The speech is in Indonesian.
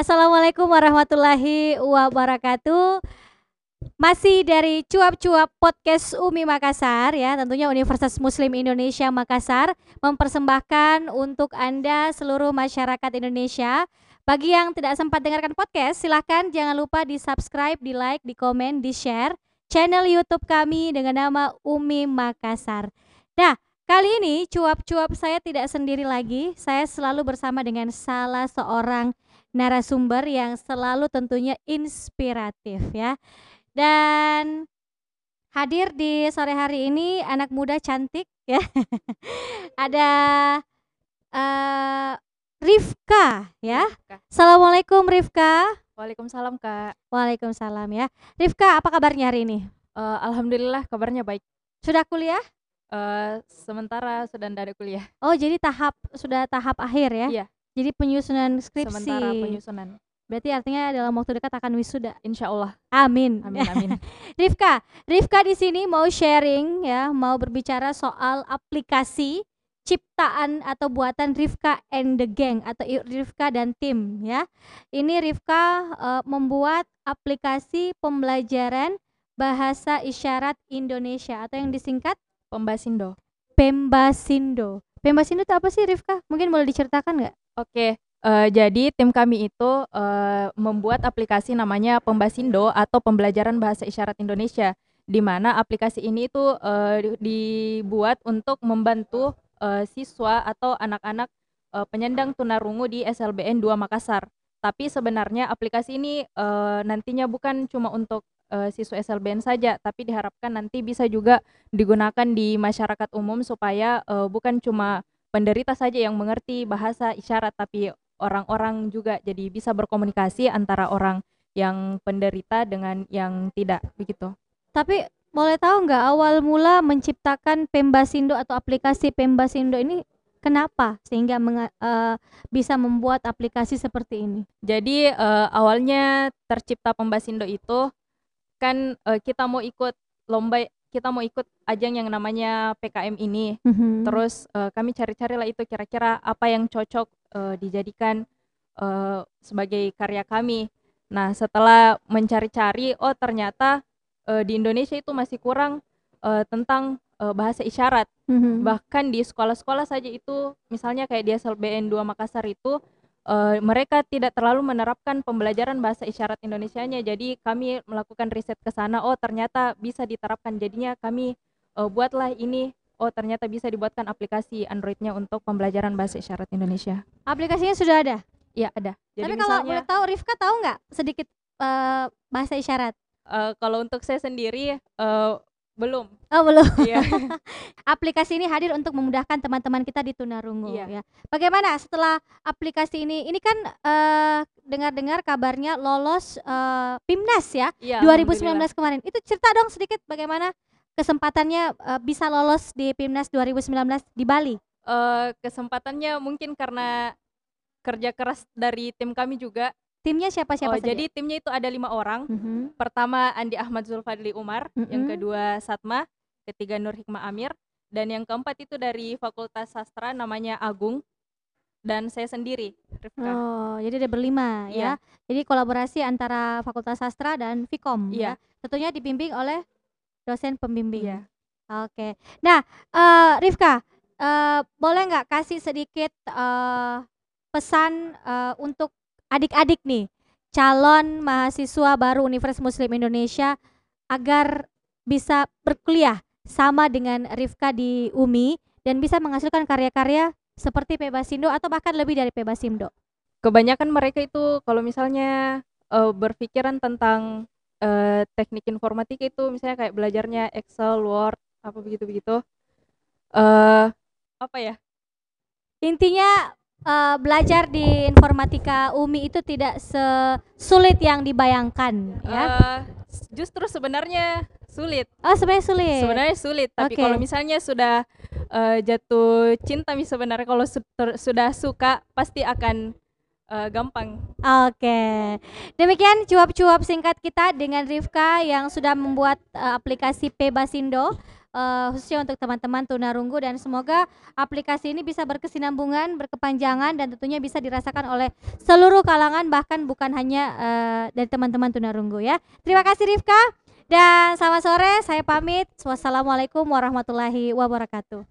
Assalamualaikum warahmatullahi wabarakatuh. Masih dari cuap-cuap podcast Umi Makassar ya, tentunya Universitas Muslim Indonesia Makassar mempersembahkan untuk Anda seluruh masyarakat Indonesia. Bagi yang tidak sempat dengarkan podcast, silahkan jangan lupa di subscribe, di like, di komen, di share channel YouTube kami dengan nama Umi Makassar. Nah, kali ini cuap-cuap saya tidak sendiri lagi, saya selalu bersama dengan salah seorang narasumber yang selalu tentunya inspiratif ya. Dan hadir di sore hari ini anak muda cantik ya. Ada uh, Rifka ya. Assalamualaikum Rifka. Waalaikumsalam Kak. Waalaikumsalam ya. Rifka, apa kabarnya hari ini? Uh, Alhamdulillah kabarnya baik. Sudah kuliah? Uh, sementara sedang ada kuliah. Oh, jadi tahap sudah tahap akhir ya? Iya. Jadi penyusunan skripsi. Sementara penyusunan. Berarti artinya dalam waktu dekat akan wisuda. Insya Allah. Amin. Amin amin. Rifka, Rifka di sini mau sharing ya, mau berbicara soal aplikasi ciptaan atau buatan Rifka and the Gang atau Rifka dan tim ya. Ini Rifka uh, membuat aplikasi pembelajaran bahasa isyarat Indonesia atau yang disingkat Pembasindo. Pembasindo. Pembasindo itu apa sih Rifka? Mungkin boleh diceritakan nggak? Oke, uh, jadi tim kami itu uh, membuat aplikasi namanya Pembasindo atau Pembelajaran Bahasa Isyarat Indonesia, di mana aplikasi ini itu uh, dibuat untuk membantu uh, siswa atau anak-anak uh, penyandang tunarungu di SLBN 2 Makassar. Tapi sebenarnya aplikasi ini uh, nantinya bukan cuma untuk uh, siswa SLBN saja, tapi diharapkan nanti bisa juga digunakan di masyarakat umum supaya uh, bukan cuma penderita saja yang mengerti bahasa isyarat, tapi orang-orang juga jadi bisa berkomunikasi antara orang yang penderita dengan yang tidak begitu. Tapi boleh tahu nggak awal mula menciptakan Pembasindo atau aplikasi Pembasindo ini Kenapa sehingga uh, bisa membuat aplikasi seperti ini? Jadi uh, awalnya tercipta Pembasindo itu kan uh, kita mau ikut lomba kita mau ikut ajang yang namanya PKM ini. Mm-hmm. Terus uh, kami cari-cari lah itu kira-kira apa yang cocok uh, dijadikan uh, sebagai karya kami. Nah, setelah mencari-cari oh ternyata uh, di Indonesia itu masih kurang uh, tentang uh, bahasa isyarat. Mm-hmm. Bahkan di sekolah-sekolah saja itu, misalnya kayak di SLBN 2 Makassar itu, uh, mereka tidak terlalu menerapkan pembelajaran bahasa isyarat Indonesianya. Jadi kami melakukan riset ke sana, oh ternyata bisa diterapkan. Jadinya kami uh, buatlah ini. Oh ternyata bisa dibuatkan aplikasi Androidnya untuk pembelajaran bahasa isyarat Indonesia. Aplikasinya sudah ada? Iya ada. Jadi Tapi kalau boleh tahu, Rifka tahu nggak sedikit uh, bahasa isyarat? Uh, kalau untuk saya sendiri uh, belum. Oh, belum. Iya. aplikasi ini hadir untuk memudahkan teman-teman kita di tunarungu iya. ya. Bagaimana setelah aplikasi ini ini kan uh, dengar-dengar kabarnya lolos uh, PIMNAS ya iya, 2019 kemarin. Itu cerita dong sedikit bagaimana kesempatannya uh, bisa lolos di PIMNAS 2019 di Bali. Uh, kesempatannya mungkin karena kerja keras dari tim kami juga Timnya siapa-siapa oh, saja? Jadi timnya itu ada lima orang. Mm -hmm. Pertama Andi Ahmad Zulfadli Umar, mm -hmm. yang kedua Satma, ketiga Nur Hikmah Amir, dan yang keempat itu dari Fakultas Sastra namanya Agung dan saya sendiri. Rifka. Oh, jadi ada berlima yeah. ya. Jadi kolaborasi antara Fakultas Sastra dan Fikom yeah. ya. Tentunya dibimbing oleh dosen pembimbing. Yeah. Oke. Okay. Nah, uh, Rifka, uh, boleh nggak kasih sedikit uh, pesan uh, untuk adik-adik nih calon mahasiswa baru Universitas Muslim Indonesia agar bisa berkuliah sama dengan Rifka di UMI dan bisa menghasilkan karya-karya seperti Pebasindo atau bahkan lebih dari Pebasindo. Kebanyakan mereka itu kalau misalnya uh, berpikiran tentang uh, teknik informatika itu misalnya kayak belajarnya Excel, Word, apa begitu-begitu. Uh, apa ya? Intinya uh, belajar di informatika UMI itu tidak sesulit yang dibayangkan ya. Uh, justru sebenarnya sulit. Oh, sebenarnya sulit. Sebenarnya sulit, tapi okay. kalau misalnya sudah uh, jatuh cinta sebenarnya kalau su sudah suka pasti akan uh, gampang. Oke. Okay. Demikian cuap-cuap singkat kita dengan Rifka yang sudah membuat uh, aplikasi Pebasindo uh, khususnya untuk teman-teman tunarunggu dan semoga aplikasi ini bisa berkesinambungan, berkepanjangan dan tentunya bisa dirasakan oleh seluruh kalangan bahkan bukan hanya uh, dari teman-teman tunarunggu ya. Terima kasih Rifka dan selamat sore, saya pamit. Wassalamualaikum warahmatullahi wabarakatuh.